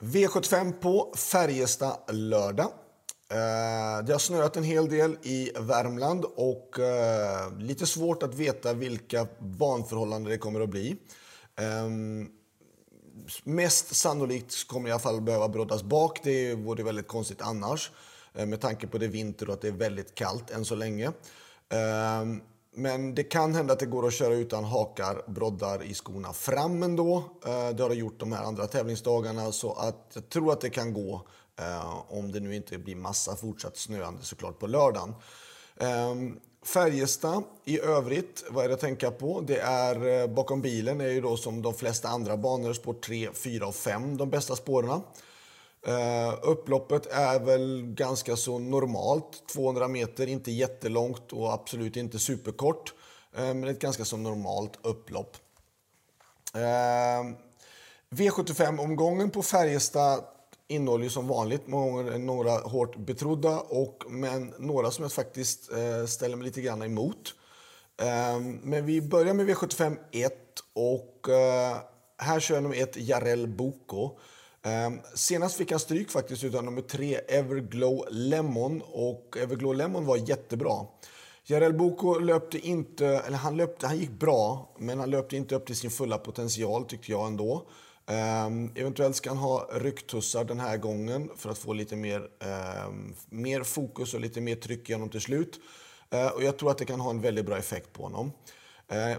V75 på Färjestad lördag. Eh, det har snöat en hel del i Värmland och eh, lite svårt att veta vilka banförhållanden det kommer att bli. Ehm, mest sannolikt kommer i alla fall behöva broddas bak. Det vore väldigt konstigt annars eh, med tanke på det är vinter och att det är väldigt kallt än så länge. Ehm, men det kan hända att det går att köra utan hakar, broddar i skorna fram ändå. Eh, det har det gjort de här andra tävlingsdagarna så att jag tror att det kan gå eh, om det nu inte blir massa fortsatt snöande såklart på lördagen. Ehm, Färjestad i övrigt, vad är det att tänka på? Det är eh, bakom bilen är ju då som de flesta andra banor, spår 3, 4 och 5 de bästa spåren. Uh, upploppet är väl ganska så normalt. 200 meter, inte jättelångt och absolut inte superkort. Uh, men ett ganska så normalt upplopp. Eh, uh, V75-omgången på Färjestad innehåller ju som vanligt många, några hårt betrodda och, men några som jag faktiskt ställer mig lite grann emot. men vi börjar med V75 1 och här kör jag nummer 1 Jarell Boko. Ehm, senast fick han stryk faktiskt utan nummer tre, Everglow Lemon. Och Everglow Lemon var jättebra. Jarell Boko löpte inte, eller han, löpte, han gick bra, men han löpte inte upp till sin fulla potential tyckte jag ändå. Um, eventuellt ska han ha rycktussar den här gången för att få lite mer, um, mer fokus och lite mer tryck igenom till slut. Uh, och jag tror att det kan ha en väldigt bra effekt på honom. Uh,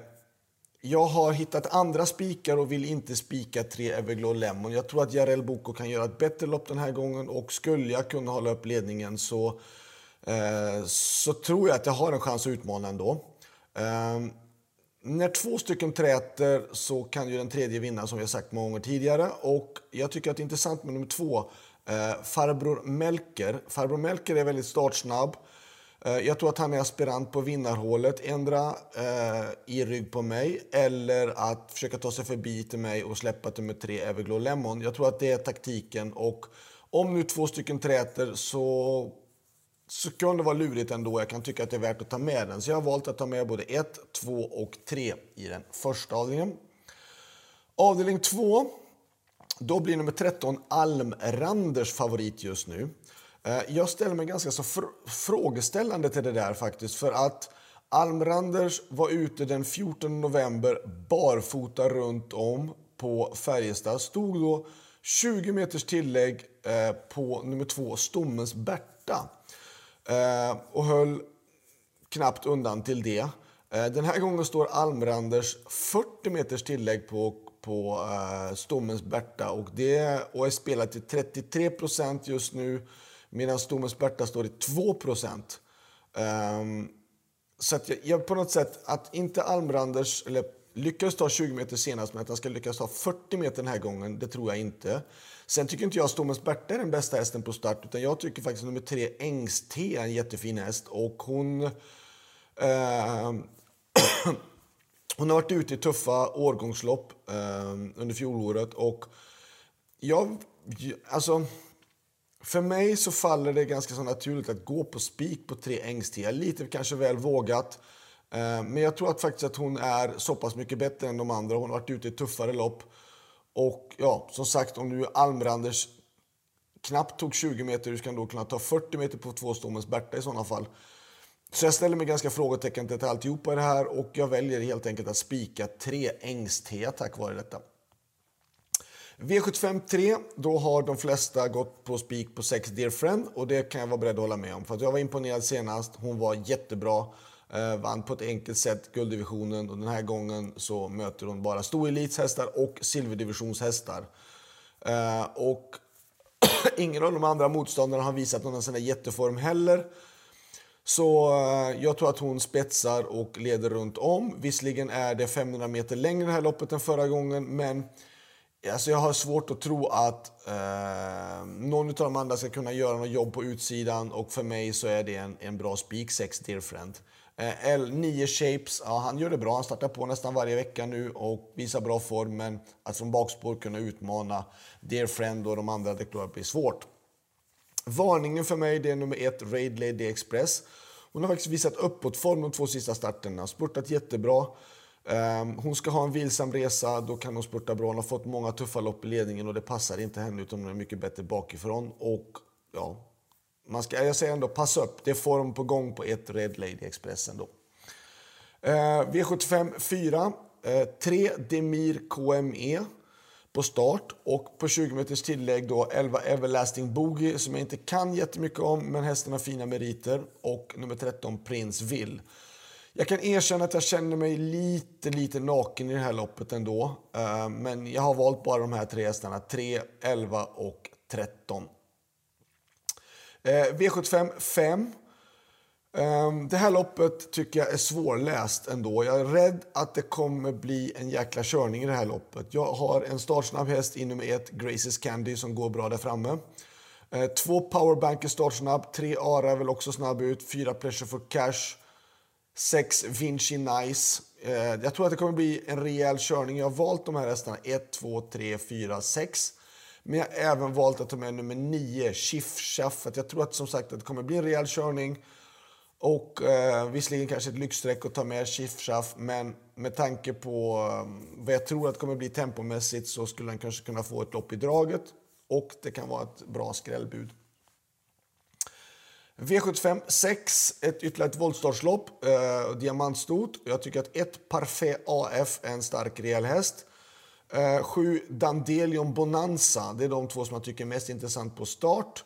jag har hittat andra spikar och vill inte spika tre Everglow Lemon. Jag tror att Jarell Boko kan göra ett bättre lopp den här gången och skulle jag kunna hålla upp ledningen så, eh, så tror jag att jag har en chans att utmana ändå. Eh, när två stycken träter så kan ju den tredje vinna som vi har sagt många gånger tidigare. Och jag tycker att det är intressant med nummer två, eh, Farbror Melker. Farbror Melker är väldigt startsnabb. Eh, jag tror att han är aspirant på vinnarhålet, ändra eh, i rygg på mig eller att försöka ta sig förbi till mig och släppa till nummer tre Everglow Lemon. Jag tror att det är taktiken och om nu två stycken träter så, så kan det vara lurigt ändå. Jag kan tycka att det är värt att ta med den. Så jag har valt att ta med både 1, 2 och 3 i den första avdelningen. Avdelning 2, då blir nummer 13 Almranders favorit just nu. Eh, jag ställer mig ganska så fr frågeställande till det där faktiskt. För att Almranders var ute den 14 november barfota runt om på Färjestad. Stod då 20 meters tillägg eh, på nummer två, Stommens Berta. Eh, och höll knappt undan till det. Eh, den här gången står Almranders 40 meters tillägg på, på eh, Stommens Berta och, det, och är spelat till 33 procent just nu. Medan Thomas Berta står i 2 procent. Um, så att jag, jag, på något sätt, att inte Almranders, eller lyckades ta 20 meter senast, men att han ska lyckas ta 40 meter den här gången, det tror jag inte. Sen tycker inte jag Stommens Berta är den bästa hästen på start, utan jag tycker faktiskt nummer tre, Ängst är en jättefin häst. Och hon... Eh, hon har varit ute i tuffa årgångslopp eh, under fjolåret och jag... Alltså... För mig så faller det ganska så naturligt att gå på spik på tre ängstia. Lite kanske väl vågat. Eh, men jag tror att faktiskt att hon är så pass mycket bättre än de andra. Hon har varit ute i tuffare lopp. Och ja, som sagt, om nu Almranders knappt tog 20 meter, hur ska han då kunna ta 40 meter på två stommens Berta i sådana fall? Så jag ställer mig ganska frågetecken till alltihopa i det här och jag väljer helt enkelt att spika tre ängstea tack vare detta. V75 3, då har de flesta gått på spik på 6 Dear Friend och det kan jag vara beredd att hålla med om. För jag var imponerad senast, hon var jättebra. Eh, vann på ett enkelt sätt gulddivisionen och den här gången så möter hon bara storelitshästar och silverdivisionshästar. Eh, och ingen av de andra motståndarna har visat någon sån jätteform heller. Så eh, jag tror att hon spetsar och leder runt om. Visserligen är det 500 meter längre det här loppet än förra gången, men Alltså jag har svårt att tro att eh, någon av de andra ska kunna göra något jobb på utsidan och för mig så är det en, en bra spik 6 Dear Friend. Eh, L9 Shapes, ja, han gör det bra. Han startar på nästan varje vecka nu och visar bra form. Men att från bakspår kunna utmana Dear Friend och de andra, det tror blir svårt. Varningen för mig det är nummer ett, Raid Lady Express. Hon har faktiskt visat uppåtform de två sista starterna. Spurtat jättebra. Ehm, hon ska ha en vilsam resa, då kan hon spurta bra. Hon har fått många tuffa lopp i ledningen och det passar inte henne utan hon är mycket bättre bakifrån. Och ja, man ska, jag säger ändå pass upp, det är form på gång på ett Red Lady Expressen då. Ehm, eh, V75 4, uh, 3 Demir KME på start och på 20 meters tillägg då 11 Everlasting Boogie som jag inte kan jättemycket om men hästen har fina meriter och nummer 13 Prince Will. Jag kan erkänna att jag känner mig lite, lite naken i det här loppet ändå. Eh, men jag har valt bara de här tre hästarna, 3, 11 och 13. V75 5. Det här loppet tycker jag är svårläst ändå. Jag är rädd att det kommer bli en jäkla körning i det här loppet. Jag har en startsnabb häst i nummer ett, Graces Candy, som går bra där framme. Eh, två powerbanker startsnabb, tre Ara är väl också snabb ut, fyra Pleasure for Cash, 6 Vinci Nice. Eh, jag tror att det kommer bli en rejäl körning. Jag har valt de här hästarna 1, 2, 3, 4, 6. Men jag har även valt att ta med nummer 9, Chiff Chaff. Jag tror att som sagt att det kommer bli en rejäl körning. Och eh, visserligen kanske ett lyxstreck att ta med Schiffschaff, men med tanke på eh, vad jag tror att det kommer bli tempomässigt så skulle han kanske kunna få ett lopp i draget. Och det kan vara ett bra skrällbud. V75 6, ett ytterligare ett voltstartslopp, eh, diamantstort. Jag tycker att ett Parfait AF är en stark rejäl häst. Eh, sju Dandelion Bonanza, det är de två som jag tycker är mest intressant på start.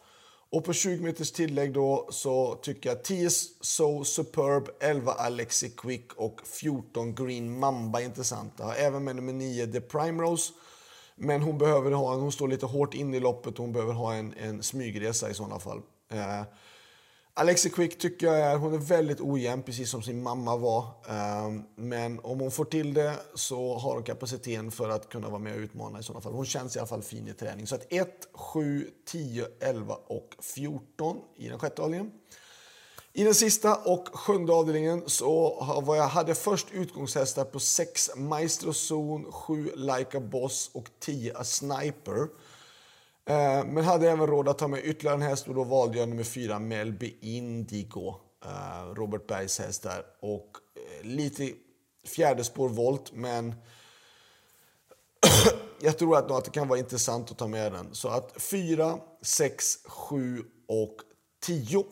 Och på 20 meters tillägg då så tycker jag 10 So Superb, 11 Alexi Quick och 14 Green Mamba är intressanta. Även med nummer 9 The Primrose. Men hon behöver ha, hon står lite hårt in i loppet och hon behöver ha en, en smygresa i sådana fall. Eh, Alexi Quick tycker jag är, hon är väldigt ojämn, precis som sin mamma var. Ehm, men om hon får till det så har hon kapaciteten för att kunna vara med och utmana i sådana fall. Hon känns i alla fall fin i träning. Så att 1, 7, 10, 11 och 14 i den sjätte avdelningen. I den sista och sjunde avdelningen så var jag hade först utgångshästar på 6 Maestro Zone, 7 Like a Boss och 10 A Sniper. Eh, men hade även råd att ta med ytterligare en häst och då valde jag nummer fyra Melby Indigo. Eh, Robert Bergs häst där. Och eh, lite fjärde spår volt, men jag tror att, att det kan vara intressant att ta med den. Så att 4, 6, 7 och 10.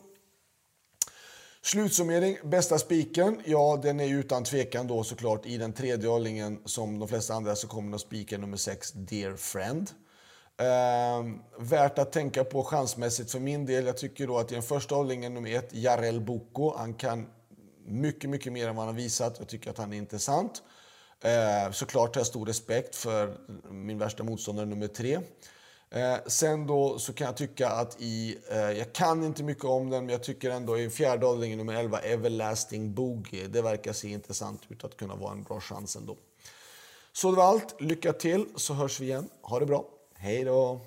Slutsummering, bästa spiken, ja den är utan tvekan då såklart i den tredje hållningen som de flesta andra så kommer att spika nummer 6, Dear Friend. Eh, värt att tänka på chansmässigt för min del. Jag tycker då att i den första hållningen, nummer ett, Jarel Boko. Han kan mycket, mycket mer än vad han har visat. Jag tycker att han är intressant. Eh, såklart har jag stor respekt för min värsta motståndare nummer tre. Eh, sen då så kan jag tycka att i, eh, jag kan inte mycket om den, men jag tycker ändå i fjärde hållningen nummer 11, Everlasting Boogie, det verkar se intressant ut att kunna vara en bra chans ändå. Så det var allt. Lycka till så hörs vi igen. Ha det bra. Hej då!